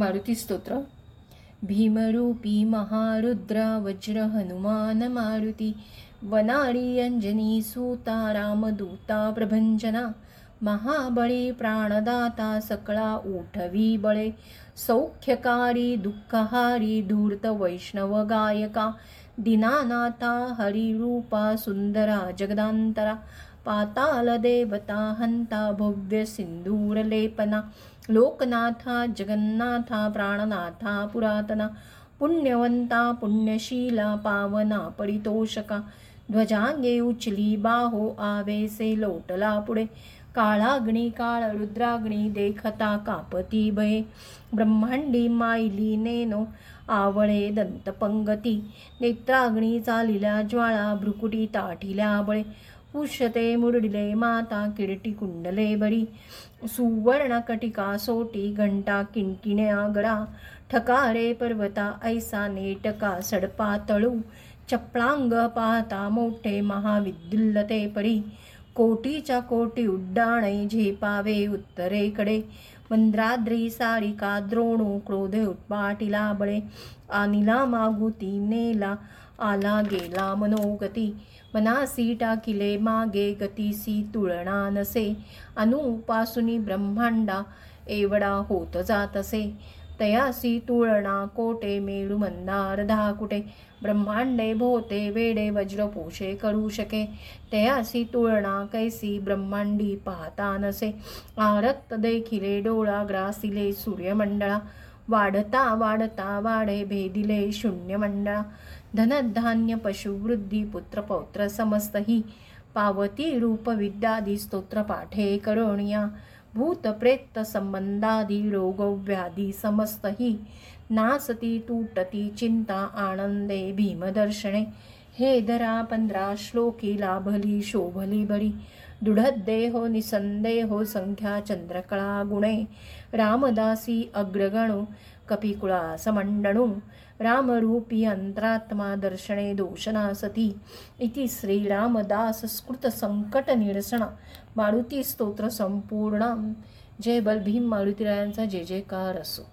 मारुती स्तोत्र भीमरूपी महारुद्र वज्र हनुमान मारुती वनारी अंजनी सूता रामदूता प्रभंजना महाबळी प्राणदाता सकळा उठवी बळे सौख्यकारी दुःखहारी धूर्त वैष्णव गायका दिनानाथा हरिरूपा सुंदरा जगदांतरा पाताल देवता हंता भव्य सिंदूर लेपना लोकनाथा जगन्नाथा प्राणनाथा पुरातना पुण्यवंता पुण्यशीला पावना परितोषका ध्वजांगे उचली बाहो आवेसे लोटला पुढे काळाग्नी काळ रुद्राग्नी देखता कापती भये ब्रह्मांडी मायली नेनो आवळे दंतपंगती नेत्राग्नी चालिल्या ज्वाळा भ्रुकुटी ताठिल्या बळे पुष्यते मुरडिले माता किडटी कुंडले बरी. सुवर्ण कटिका सोटी घंटा किणकिण्या गडा ठकारे पर्वता ऐसा नेटका सडपा तळू. चपळांग पाहता मोठे महाविद्युल्लते परी. कोटीच्या कोटी उड्डाणे झेपावे उत्तरेकडे. मंद्राद्री सारिका द्रोणू क्रोधे उत्पाटिला बळे. आनिला मागुती नेला आला गेला मनोगती. मनासी टाकिले मागे गतीसी तुळणा नसे. अनुपासुनी ब्रह्मांडा एवढा होत जात असे. तयासी तुळणा कोटे मेळू मंदार दहा कुटे ब्रह्मांडे भोते वेडे वज्र पोषे करू शके. तयासी तुळणा कैसी ब्रह्मांडी पाहता नसे. आरक्त देखिले डोळा ग्रासिले सूर्यमंडळा. वाढता वाढता वाढे भेदिले शून्यमंडळा. धनधान्य पशुवृद्धी पुत्र पौत्र समस्तही पावती रूप विद्यादी स्तोत्र पाठे करोणिया. भूत प्रेत संबंधादी रोगव्याधी समस्त ही नासती तुटती चिंता आनंदे भीमदर्शने। हे दरा पंधरा श्लोकी लाभली शोभली बरी दृढदेहो निसंदेहो संख्या चंद्रकळा गुणे. रामदासी अग्रगणो कपिकुळा समंडणू. रामरूपी अंतरात्मा दर्शने दोषनासती इति श्रीरामदास स्कृत संकट निरसण मारुती स्तोत्र संपूर्ण. जय बलभीम मारुतीरायांचा जय जयकार असो.